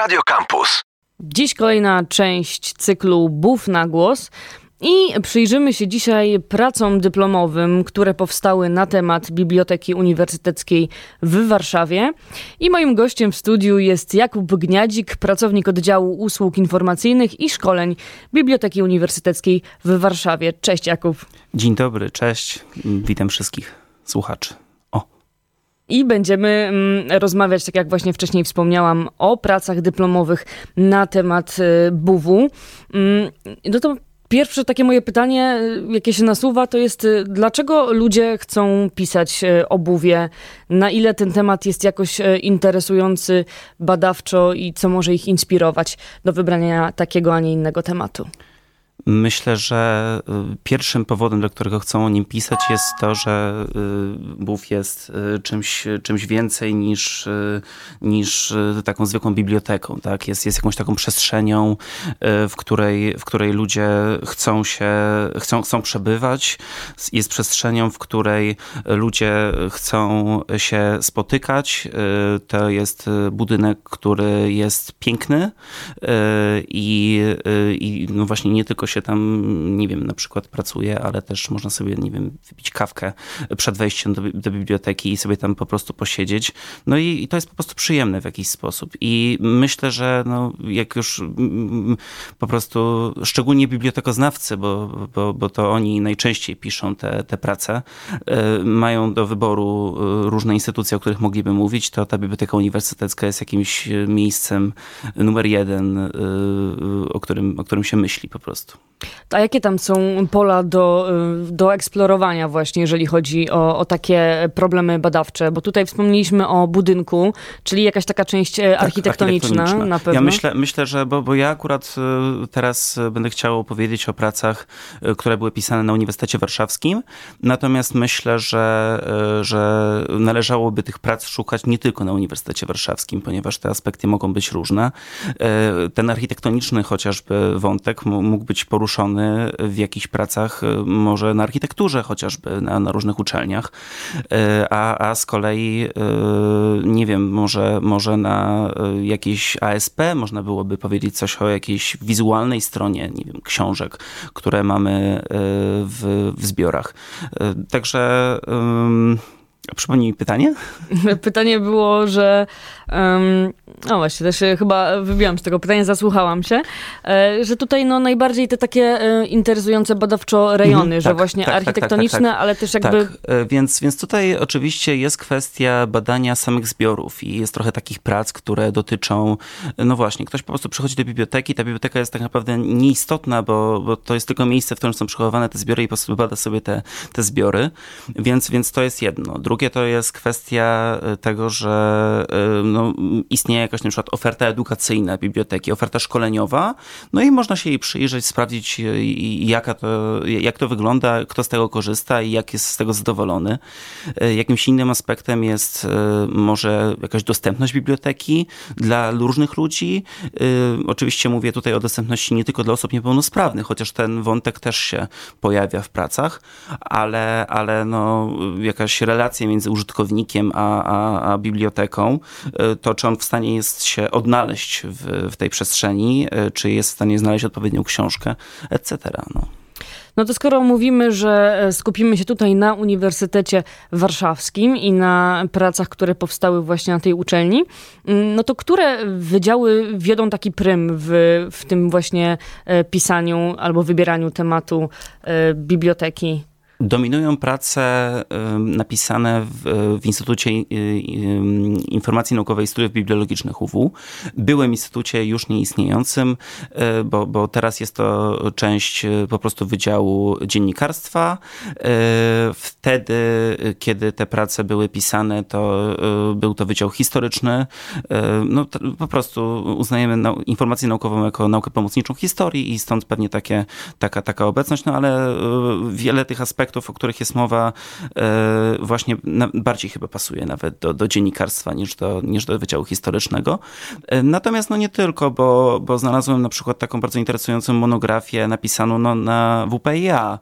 Radio Campus. Dziś kolejna część cyklu Buf na głos. I przyjrzymy się dzisiaj pracom dyplomowym, które powstały na temat Biblioteki Uniwersyteckiej w Warszawie. I moim gościem w studiu jest Jakub Gniadzik, pracownik oddziału usług informacyjnych i szkoleń Biblioteki Uniwersyteckiej w Warszawie. Cześć Jakub. Dzień dobry, cześć. Witam wszystkich słuchaczy. I będziemy mm, rozmawiać, tak jak właśnie wcześniej wspomniałam, o pracach dyplomowych na temat y, BUW. Mm, no to Pierwsze takie moje pytanie, y, jakie się nasuwa, to jest, y, dlaczego ludzie chcą pisać o buwie? Na ile ten temat jest jakoś interesujący badawczo i co może ich inspirować do wybrania takiego, a nie innego tematu? Myślę, że y, pierwszym powodem, dla którego chcą o nim pisać, jest to, że y, BUF jest y, czymś, czymś więcej niż, niż taką zwykłą biblioteką. Tak? Jest, jest jakąś taką przestrzenią, w której, w której ludzie chcą się, chcą, chcą przebywać. Jest przestrzenią, w której ludzie chcą się spotykać. To jest budynek, który jest piękny i, i no właśnie nie tylko się tam, nie wiem, na przykład pracuje, ale też można sobie, nie wiem, wypić kawkę przed wejściem do, do biblioteki i sobie tam po prostu posiedzieć. No i, i, to jest po prostu przyjemne w jakiś sposób. I myślę, że no, jak już po prostu, szczególnie bibliotekoznawcy, bo, bo, bo to oni najczęściej piszą te, te prace, y, mają do wyboru y, różne instytucje, o których mogliby mówić, to ta Biblioteka Uniwersytecka jest jakimś miejscem numer jeden, y, o którym, o którym się myśli po prostu. A jakie tam są pola do, y, do eksplorowania właśnie, jeżeli chodzi o, o takie problemy badawcze? Bo tutaj wspomnieliśmy o budynku, czyli jakaś taka część e, tak, architektoniczna, architektoniczna, na pewno. Ja myślę, myślę że, bo, bo ja akurat y, teraz będę chciał opowiedzieć o pracach, y, które były pisane na Uniwersytecie Warszawskim, natomiast myślę, że, że należałoby tych prac szukać nie tylko na Uniwersytecie Warszawskim, ponieważ te aspekty mogą być różne. Ten architektoniczny chociażby wątek mógł być poruszony w jakichś pracach, y, może na architekturze chociażby, na, na różnych uczelniach, y, a, a z kolei, y, nie wiem, może, może na jakiejś ASP można byłoby powiedzieć coś o jakiejś wizualnej stronie, nie wiem, książek, które mamy w, w zbiorach. Także... Przypomnij mi pytanie? Pytanie było, że Um, no właśnie, też chyba wybiłam z tego pytania, zasłuchałam się, e, że tutaj no najbardziej te takie e, interesujące badawczo rejony, mhm, że tak, właśnie tak, tak, tak architektoniczne, tak, ale też jakby... Tak, e, więc, więc tutaj oczywiście jest kwestia badania samych zbiorów i jest trochę takich prac, które dotyczą, no właśnie, ktoś po prostu przychodzi do biblioteki, ta biblioteka jest tak naprawdę nieistotna, bo, bo to jest tylko miejsce, w którym są przechowywane te zbiory i po prostu bada sobie te, te zbiory, więc, więc to jest jedno. Drugie to jest kwestia tego, że no, no, istnieje jakaś na przykład oferta edukacyjna biblioteki, oferta szkoleniowa, no i można się jej przyjrzeć, sprawdzić jaka to, jak to wygląda, kto z tego korzysta i jak jest z tego zadowolony. Jakimś innym aspektem jest może jakaś dostępność biblioteki dla różnych ludzi. Oczywiście mówię tutaj o dostępności nie tylko dla osób niepełnosprawnych, chociaż ten wątek też się pojawia w pracach, ale, ale no, jakaś relacja między użytkownikiem a, a, a biblioteką to, czy on w stanie jest się odnaleźć w, w tej przestrzeni, e, czy jest w stanie znaleźć odpowiednią książkę, etc. No. No to skoro mówimy, że e, skupimy się tutaj na Uniwersytecie Warszawskim i na pracach, które powstały właśnie na tej uczelni, mm, no to które wydziały wiodą taki prym w, w tym właśnie e, pisaniu albo wybieraniu tematu biblioteki? Dominują prace napisane w, w Instytucie Informacji Naukowej i Studiów Bibliologicznych UW, byłym instytucie już nieistniejącym, e, bo, bo teraz jest to część po prostu Wydziału Dziennikarstwa. Wtedy, kiedy te prace były pisane, to był to Wydział Historyczny. No, po prostu uznajemy informację naukową jako naukę pomocniczą historii i stąd pewnie takie, taka, taka obecność, no ale wiele tych aspektów aspektów, o których jest mowa, właśnie bardziej chyba pasuje nawet do, do dziennikarstwa niż do, niż do Wydziału Historycznego. Natomiast no nie tylko, bo, bo znalazłem na przykład taką bardzo interesującą monografię napisaną no, na WPIA,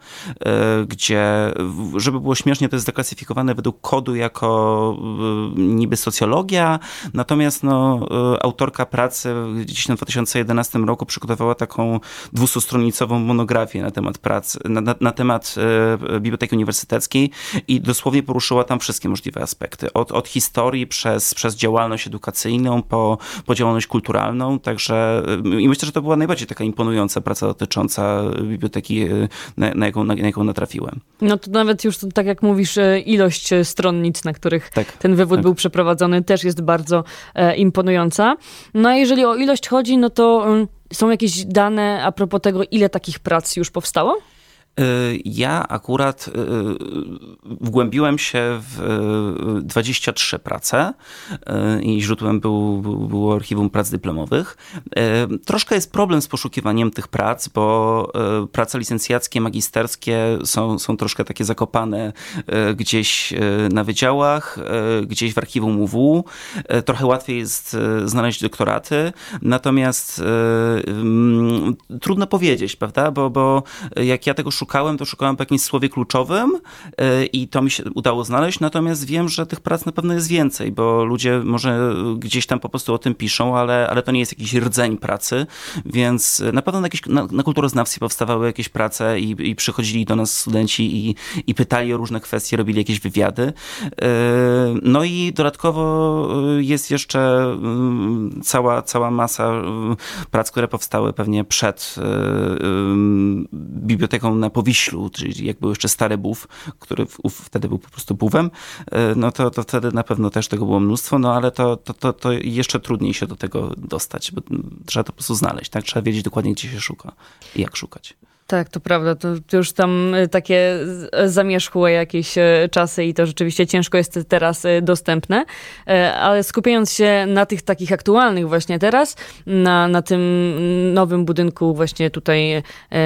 gdzie, żeby było śmiesznie, to jest zaklasyfikowane według kodu jako niby socjologia, natomiast no, autorka pracy gdzieś na 2011 roku przygotowała taką dwusostronicową monografię na temat pracy, na, na, na temat e, Biblioteki Uniwersyteckiej i dosłownie poruszyła tam wszystkie możliwe aspekty. Od, od historii przez, przez działalność edukacyjną po, po działalność kulturalną, także e, i myślę, że to była najbardziej taka imponująca praca dotycząca biblioteki, e, na, na, jaką, na, na jaką natrafiłem. No to nawet już, tak jak mówisz, ilość stronnic, na których tak, ten wywód tak. był przeprowadzony, też jest bardzo e, imponująca. No a jeżeli o ilość chodzi, no to um, są jakieś dane a propos tego, ile takich prac już powstało? Y, ja akurat y, y, wgłębiłem się w 23 prace i źródłem był, było archiwum prac dyplomowych. Troszkę jest problem z poszukiwaniem tych prac, bo prace licencjackie, magisterskie są, są troszkę takie zakopane gdzieś na wydziałach, gdzieś w archiwum UW. Trochę łatwiej jest znaleźć doktoraty, natomiast trudno powiedzieć, prawda, bo, bo jak ja tego szukałem, szukałem, to szukałem po jakimś słowie kluczowym e, i to mi się udało znaleźć, natomiast wiem, że tych prac na pewno jest więcej, bo ludzie może gdzieś tam po prostu o tym piszą, ale, ale to nie jest jakiś rdzeń pracy, więc na pewno na, jakieś, na, na kulturoznawstwie powstawały jakieś prace i, i przychodzili do nas studenci i, i pytali o różne kwestie, robili jakieś wywiady. E, no i dodatkowo e, jest jeszcze mm, cała, cała masa prac, które powstały pewnie przed biblioteką na Powiślu, czyli jak był jeszcze stary bów, który wtedy był po prostu buwem, e, no to, to wtedy na pewno też tego było mnóstwo, no ale to, to, to, to jeszcze trudniej się do tego dostać, bo trzeba to po prostu znaleźć, tak? Trzeba wiedzieć dokładnie, gdzie się szuka i jak szukać. Tak, to prawda. To, to, już tam y, takie zamierzchłe jakieś y, czasy i to rzeczywiście ciężko jest teraz y, dostępne. Ale skupiając się na tych takich aktualnych właśnie teraz, na, na tym nowym budynku właśnie tutaj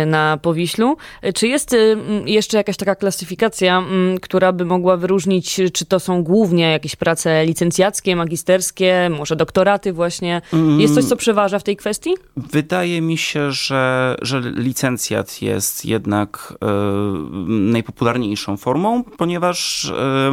na Powiślu, czy jest jeszcze jakaś taka klasyfikacja, która by mogła wyróżnić, czy to są głównie jakieś prace licencjackie, magisterskie, może doktoraty właśnie? Jest coś, co przeważa w tej kwestii? Wydaje mi się, że, że licencjat jest jednak e, najpopularniejszą formą, ponieważ e,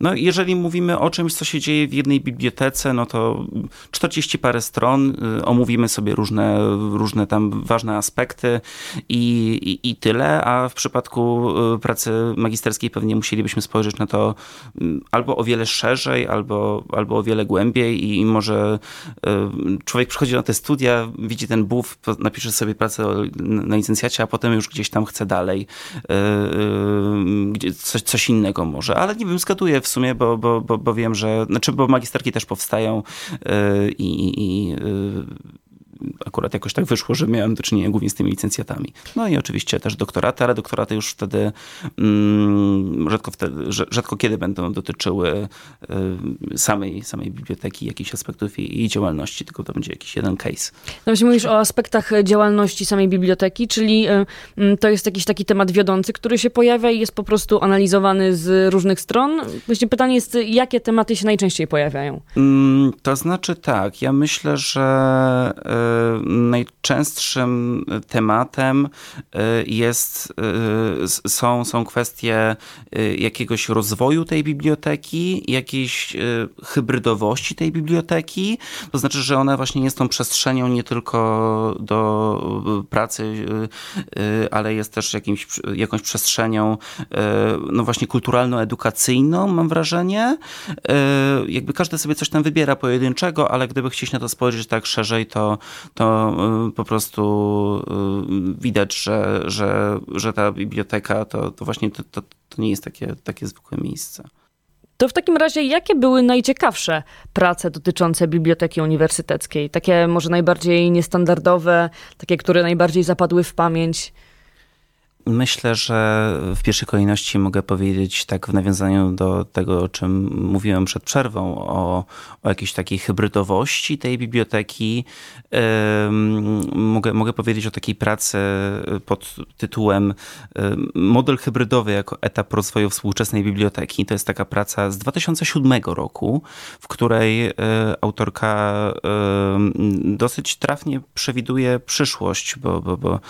no, jeżeli mówimy o czymś, co się dzieje w jednej bibliotece, no to 40 parę stron, y, omówimy sobie różne, różne tam ważne aspekty i, i, i tyle, a w przypadku y, pracy magisterskiej pewnie musielibyśmy spojrzeć na to mm, albo o wiele szerzej, albo, albo o wiele głębiej i, i może y, człowiek przychodzi na te studia, widzi ten buf, napisze sobie pracę na licencjacie, a potem już gdzieś tam chce dalej coś, coś innego może, ale nie wiem, zgaduję w sumie, bo, bo, bo, bo wiem, że, znaczy, bo magisterki też powstają yy, i, i yy, akurat jakoś tak wyszło, że miałem do czynienia głównie z tymi licencjatami. No i oczywiście też doktoraty, ale doktoraty już wtedy mm, rzadko, wtedy, rzadko kiedy będą dotyczyły y, samej, samej biblioteki, jakichś aspektów jej, jej działalności, tylko to będzie jakiś jeden case. No właśnie mówisz o aspektach działalności samej biblioteki, czyli y, to jest jakiś taki temat wiodący, który się pojawia i jest po prostu analizowany z różnych stron. Właśnie pytanie jest, jakie tematy się najczęściej pojawiają? Mm, to znaczy tak, ja myślę, że y, najczęstszym tematem y, jest, y, są, są kwestie y, jakiegoś rozwoju tej biblioteki, jakiejś hybrydowości tej biblioteki. To znaczy, że ona właśnie jest tą przestrzenią nie tylko do pracy, ale jest też jakimś, jakąś przestrzenią no właśnie kulturalno-edukacyjną, mam wrażenie. Jakby każdy sobie coś tam wybiera pojedynczego, ale gdyby chcieć na to spojrzeć tak szerzej, to, to y, po prostu y, widać, że, że, że ta biblioteka to, to właśnie to, to, to nie jest takie, takie zwykłe miejsce. To w takim razie, jakie były najciekawsze prace dotyczące biblioteki uniwersyteckiej? Takie może najbardziej niestandardowe, takie, które najbardziej zapadły w pamięć? Myślę, że w pierwszej kolejności mogę powiedzieć tak w nawiązaniu do tego, o czym mówiłem przed przerwą, o, o jakiejś takiej hybrydowości tej biblioteki. Mogę, mogę powiedzieć o takiej pracy pod tytułem Model hybrydowy jako etap rozwoju współczesnej biblioteki. To jest taka praca z 2007 roku, w której e, autorka dosyć trafnie przewiduje przyszłość, bo, bo, bo,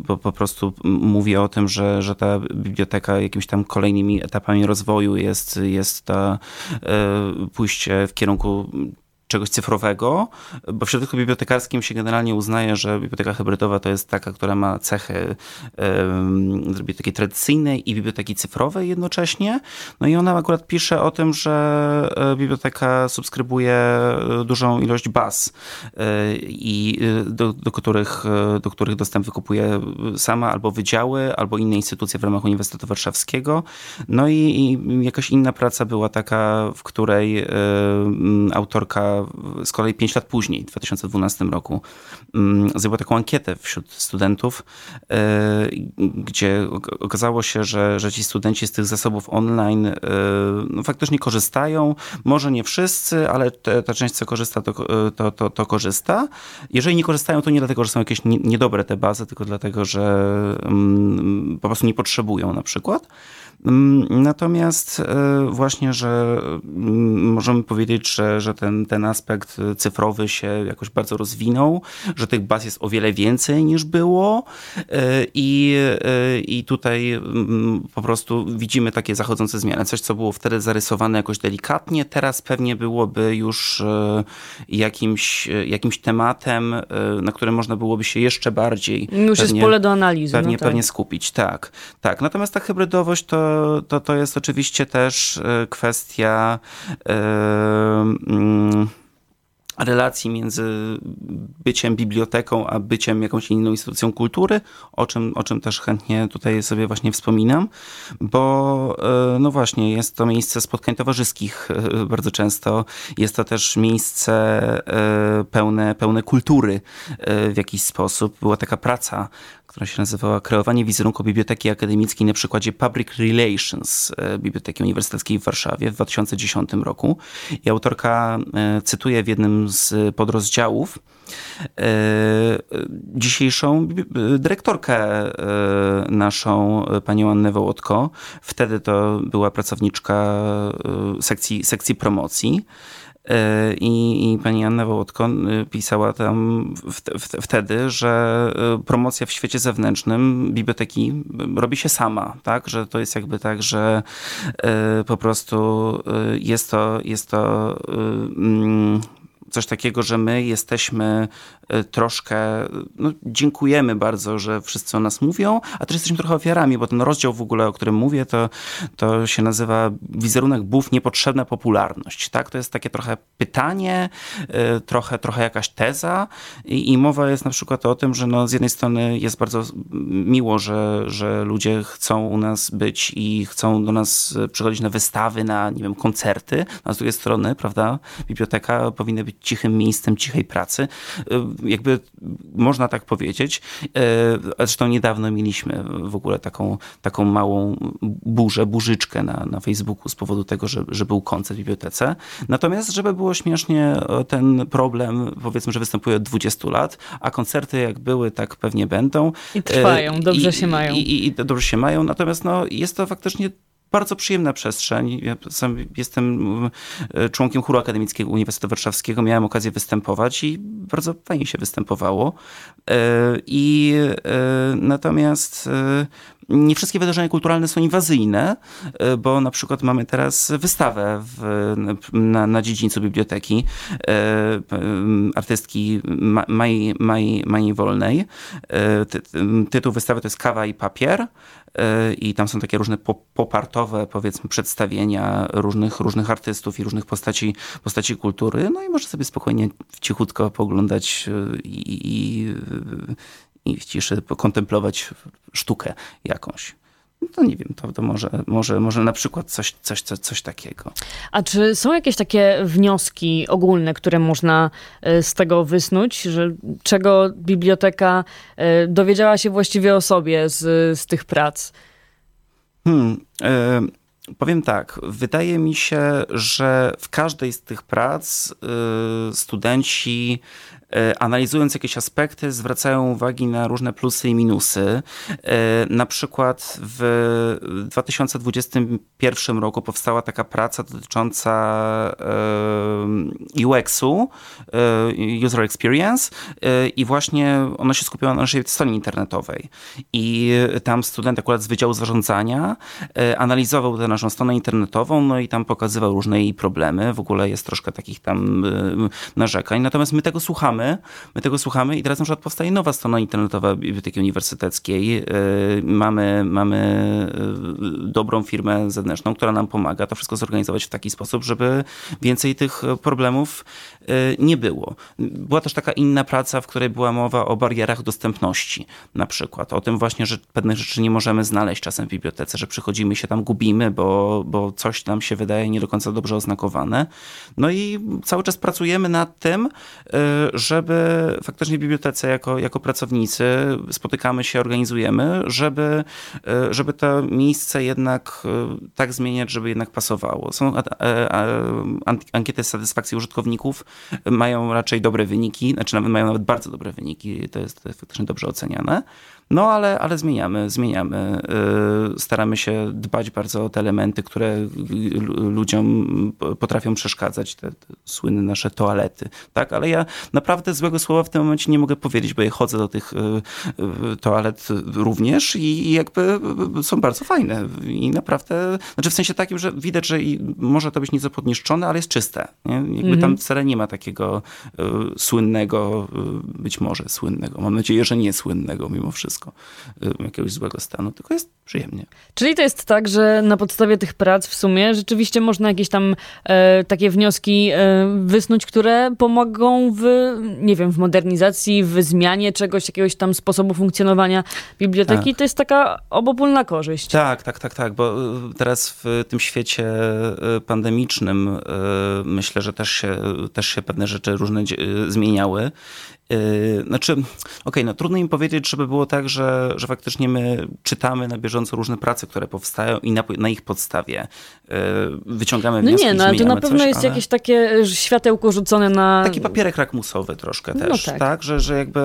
bo, bo po prostu mówi o tym, że, że ta biblioteka jakimiś tam kolejnymi etapami rozwoju jest, jest ta e, pójście w kierunku czegoś cyfrowego, bo w środowisku bibliotekarskim się generalnie uznaje, że biblioteka hybrydowa to jest taka, która ma cechy um, biblioteki tradycyjnej i biblioteki cyfrowej jednocześnie. No i ona akurat pisze o tym, że e, biblioteka subskrybuje e, dużą ilość baz e, i do, do, których, do których dostęp wykupuje sama albo wydziały, albo inne instytucje w ramach Uniwersytetu Warszawskiego. No i, i jakaś inna praca była taka, w której autorka z kolei 5 lat później, w 2012 roku, mm, zrobiła taką ankietę wśród studentów, e, gdzie okazało się, że, że ci studenci z tych zasobów online e, no, faktycznie korzystają. Może nie wszyscy, ale te, ta część, co korzysta, to, to, to, to, korzysta. Jeżeli nie korzystają, to nie dlatego, że są jakieś niedobre te bazy, tylko dlatego, że mm, po prostu nie potrzebują na przykład. Mm, natomiast e, właśnie, że mm, możemy powiedzieć, że, że ten, ten aspekt cyfrowy się jakoś bardzo rozwinął, że tych baz jest o wiele więcej niż było e, i, e, i tutaj mm, po prostu widzimy takie zachodzące zmiany. Coś, co było wtedy zarysowane jakoś delikatnie, teraz pewnie byłoby już jakimś, jakimś tematem, na którym można byłoby się jeszcze bardziej już pewnie, jest pole do analizy. Pewnie, no tak. pewnie skupić, tak. tak. Natomiast ta hybrydowość to to, to jest oczywiście też e, kwestia yy, relacji między byciem biblioteką, a byciem jakąś inną instytucją kultury, o czym, o czym też chętnie tutaj sobie właśnie wspominam, bo no właśnie, jest to miejsce spotkań towarzyskich bardzo często. Jest to też miejsce pełne, pełne kultury w jakiś sposób. Była taka praca, która się nazywała Kreowanie wizerunku Biblioteki Akademickiej na przykładzie Public Relations e, Biblioteki Uniwersyteckiej w Warszawie w 2010 roku. I autorka e, cytuje w jednym z podrozdziałów e, dzisiejszą dyrektorkę naszą, panią Annę Wołodko. Wtedy to była pracowniczka sekcji, sekcji promocji. E, I, I, pani Anna Wołodko pisała tam w, w, wtedy, że promocja w świecie zewnętrznym biblioteki robi się sama, tak? Że to jest jakby tak, że po prostu jest to, jest to coś takiego, że my jesteśmy e, troszkę, no, dziękujemy bardzo, że wszyscy o nas mówią, a też jesteśmy trochę ofiarami, bo ten rozdział w ogóle, o którym mówię, to, to się nazywa wizerunek bów, niepotrzebna popularność. Tak? To jest takie trochę pytanie, e, trochę, trochę jakaś teza i, i mowa jest na przykład o tym, że no, z jednej strony jest bardzo miło, że, że ludzie chcą u nas być i chcą do nas przychodzić na wystawy, na nie wiem, koncerty, a z drugiej strony, prawda, biblioteka powinna być cichym miejscem cichej pracy. Y, jakby można tak powiedzieć. Y, zresztą niedawno mieliśmy w ogóle taką, taką małą burzę, burzyczkę na, na Facebooku z powodu tego, że, że był koncert w bibliotece. Natomiast, żeby było śmiesznie, ten problem powiedzmy, że występuje od 20 lat, a koncerty jak były, tak pewnie będą. I trwają, dobrze I, się mają. I, i, I dobrze się mają, natomiast no, jest to faktycznie bardzo przyjemna przestrzeń. Ja sam jestem e, członkiem chóru akademickiego Uniwersytetu Warszawskiego, miałem okazję występować i bardzo fajnie się występowało. E, I e, natomiast nie wszystkie wydarzenia kulturalne są inwazyjne, bo na przykład mamy teraz wystawę w, na, na dziedzińcu biblioteki artystki Mai, Mai, Mai Wolnej. Tytuł wystawy to jest Kawa i papier i tam są takie różne popartowe, powiedzmy, przedstawienia różnych, różnych artystów i różnych postaci, postaci kultury. No i można sobie spokojnie, cichutko poglądać i, i, i w ciszy kontemplować sztukę jakąś. no nie wiem, to, to może, może, może na przykład coś, coś, coś, coś takiego. A czy są jakieś takie wnioski ogólne, które można e, z tego wysnuć, że czego biblioteka e, dowiedziała się właściwie o sobie z, z tych prac? Hmm, y Powiem tak, wydaje mi się, że w każdej z tych prac y, studenci E, analizując jakieś aspekty, zwracają uwagi na różne plusy i minusy. E, na przykład w 2021 roku powstała taka praca dotycząca e, UX-u, User Experience, i właśnie ona się skupiła na naszej stronie internetowej. I tam student akurat z Wydziału Zarządzania analizował tę naszą stronę internetową, no i tam pokazywał różne jej problemy. W ogóle jest troszkę takich tam narzekań. Natomiast my tego słuchamy słuchamy, my tego słuchamy i teraz na przykład powstaje nowa strona internetowa Biblioteki Uniwersyteckiej. E, mamy, mamy e, dobrą firmę zewnętrzną, która nam pomaga to wszystko zorganizować w taki sposób, żeby więcej tych problemów e, nie było. Była też taka inna praca, w której była mowa o barierach dostępności na przykład. O tym właśnie, że pewnych rzeczy nie możemy znaleźć czasem w bibliotece, że przychodzimy się tam gubimy, bo, bo coś nam się wydaje nie do końca dobrze oznakowane. No i cały czas pracujemy nad tym, żeby faktycznie w bibliotece jako, jako pracownicy spotykamy się, organizujemy, żeby, e, żeby to miejsce jednak e, tak zmieniać, żeby jednak pasowało. Są ankiety satysfakcji użytkowników, mają raczej dobre wyniki, znaczy nawet mają nawet bardzo dobre wyniki, to jest, faktycznie dobrze oceniane. No ale, ale zmieniamy, zmieniamy. Y, staramy się dbać bardzo o te elementy, które ludziom potrafią przeszkadzać, te, te słynne nasze toalety, tak? Ale ja naprawdę złego słowa w tym momencie nie mogę powiedzieć, bo ja chodzę do tych y, y, toalet również i jakby są bardzo fajne i naprawdę, znaczy w sensie takim, że widać, że może to być nieco podniszczone, ale jest czyste. Nie? Jakby -hmm. tam wcale nie ma takiego słynnego, być może słynnego, mam nadzieję, że nie słynnego mimo wszystko y, jakiegoś złego stanu, tylko jest przyjemnie. Czyli to jest tak, że na podstawie tych prac w sumie rzeczywiście można jakieś tam e, takie wnioski e, wysnuć, które pomogą w, nie wiem, w modernizacji, w zmianie czegoś, jakiegoś tam sposobu funkcjonowania biblioteki. Tak. To jest taka obopólna korzyść. Tak, tak, tak, tak, bo y, teraz w tym świecie y, pandemicznym myślę, że też się, też się pewne rzeczy różne zmieniały Yy, znaczy, okej, okay, no trudno im powiedzieć, żeby było tak, że, że faktycznie my czytamy na bieżąco różne prace, które powstają i na, na ich podstawie yy, wyciągamy no wnioski. Nie, no ale to na pewno coś, jest ale... jakieś takie światełko rzucone na... Taki papierek rakmusowy troszkę no też, tak. tak, Że, że jakby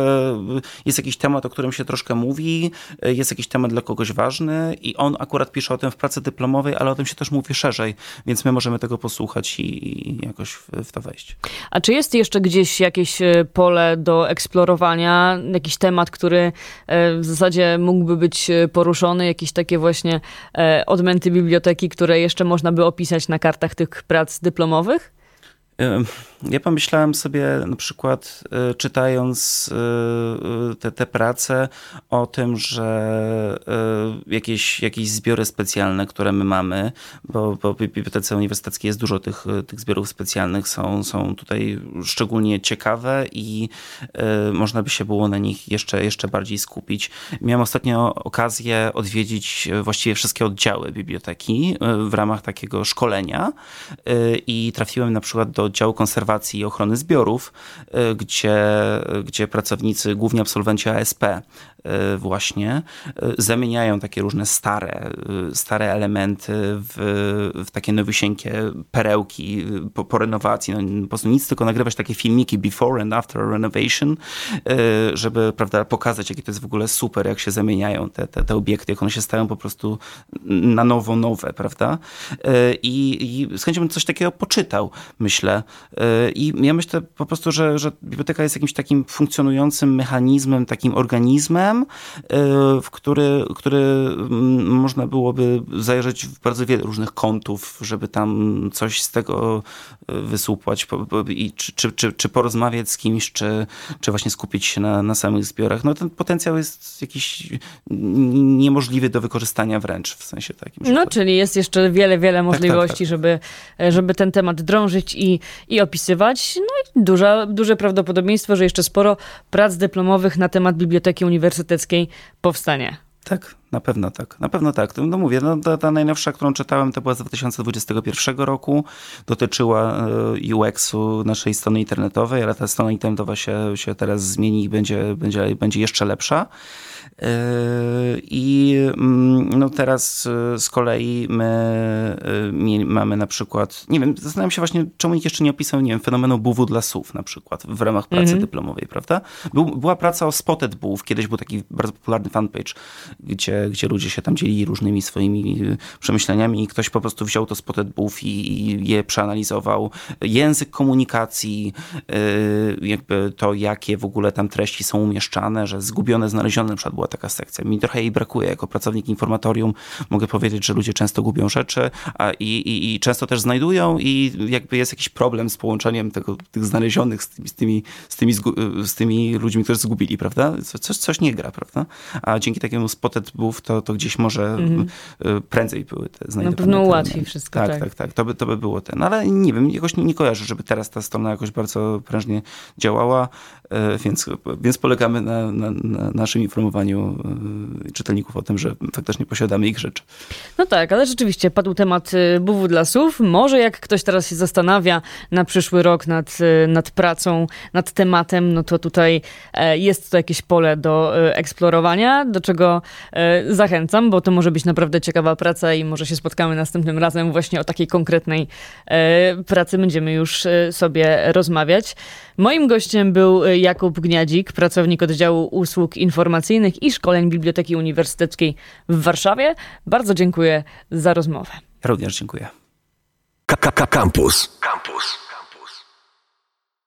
jest jakiś temat, o którym się troszkę mówi, jest jakiś temat dla kogoś ważny i on akurat pisze o tym w pracy dyplomowej, ale o tym się też mówi szerzej, więc my możemy tego posłuchać i, i jakoś w, w to wejść. A czy jest jeszcze gdzieś jakieś e, pole do do eksplorowania, jakiś temat, który e, w zasadzie mógłby być e, poruszony, jakieś takie właśnie e, odmęty biblioteki, które jeszcze można by opisać na kartach tych prac dyplomowych? Ja pomyślałem sobie na przykład e, czytając e, e, te, te prace o tym, że jakieś, jakieś zbiory specjalne, które my mamy, bo, bo w Bibliotece Uniwersyteckiej jest dużo tych, tych zbiorów specjalnych, są, są tutaj szczególnie ciekawe i można by się było na nich jeszcze, jeszcze bardziej skupić. Miałem ostatnio okazję odwiedzić właściwie wszystkie oddziały biblioteki w ramach takiego szkolenia i trafiłem na przykład do oddziału konserwacji i ochrony zbiorów, y, gdzie, gdzie pracownicy, głównie absolwenci ASP, y, właśnie y, zamieniają takie różne stare, stare elementy w, w takie nowysieńkie perełki po, po renowacji. No, po prostu nic, tylko nagrywać takie filmiki before and after renovation, żeby prawda, pokazać, jakie to jest w ogóle super, jak się zamieniają te, te, te obiekty, jak one się stają po prostu na nowo nowe, prawda? I, i z chęcią bym coś takiego poczytał, myślę. I ja myślę po prostu, że, że biblioteka jest jakimś takim funkcjonującym mechanizmem, takim organizmem, e, w który, który mm, można byłoby zajrzeć w bardzo wiele różnych kątów, żeby tam coś z tego e, wysłupać i czy, czy, czy, czy porozmawiać z kimś, czy, czy właśnie skupić się na, na samych zbiorach. No ten potencjał jest jakiś niemożliwy do wykorzystania wręcz w sensie takim. No, czyli jest jeszcze wiele, wiele możliwości, tak, tak, tak. Żeby, żeby ten temat drążyć i, i opisywać. No i duża, duże prawdopodobieństwo, że jeszcze sporo prac dyplomowych na temat Biblioteki Uniwersyteckiej powstanie. Tak, na pewno tak, na pewno tak. No mówię, no, ta, ta najnowsza, którą czytałem, to była z 2021 roku, dotyczyła e, UX-u naszej strony internetowej, ale ta strona internetowa się, się teraz zmieni i będzie, będzie, będzie jeszcze lepsza. Yy, I mm, no teraz yy, z kolei my mamy na przykład, nie wiem, zastanawiam się właśnie, czemu nikt jeszcze nie opisał, nie wiem, fenomenu buwu dla słów na przykład w ramach pracy mm -hmm. dyplomowej, prawda? Był, była praca o Spotted Buw, kiedyś był taki bardzo popularny fanpage, gdzie, gdzie ludzie się tam dzielili różnymi swoimi przemyśleniami i ktoś po prostu wziął to Spotted Buw i, je przeanalizował. Język komunikacji, jakby to, jakie w ogóle tam treści są umieszczane, że zgubione, znalezione na przykład była taka sekcja. Mi trochę jej brakuje. Jako pracownik informatorium mogę powiedzieć, że ludzie często gubią rzeczy a, i, i, i często też znajdują i jakby jest jakiś problem z połączeniem tego, tych znalezionych z tymi, z tymi, z tymi, z tymi ludźmi, którzy zgubili, prawda? Coś, coś nie gra, prawda? A dzięki takiemu spotted to, to gdzieś może mm -hmm. prędzej były te znajdowane. Na pewno ułatwi wszystko. Tak, tak, tak, tak. To, by, to by było ten. Ale nie wiem, jakoś nie, nie kojarzę, żeby teraz ta strona jakoś bardzo prężnie działała, e, więc, więc polegamy na, na, na naszym informowaniu Y, czytelników o tym, że faktycznie posiadamy ich rzeczy. No tak, ale rzeczywiście padł temat y, buwu dla słów. Może jak ktoś teraz się zastanawia na przyszły rok nad, y, nad pracą, nad tematem, no to tutaj e, jest to jakieś pole do eksplorowania, do czego e, zachęcam, bo to może być naprawdę ciekawa praca i może się spotkamy następnym razem właśnie o takiej konkretnej pracy będziemy już sobie rozmawiać. Moim gościem był Jakub Gniadzik, pracownik oddziału usług informacyjnych i szkoleń Biblioteki Uniwersyteckiej w Warszawie. Bardzo dziękuję za rozmowę. Również dziękuję. Campus. Campus.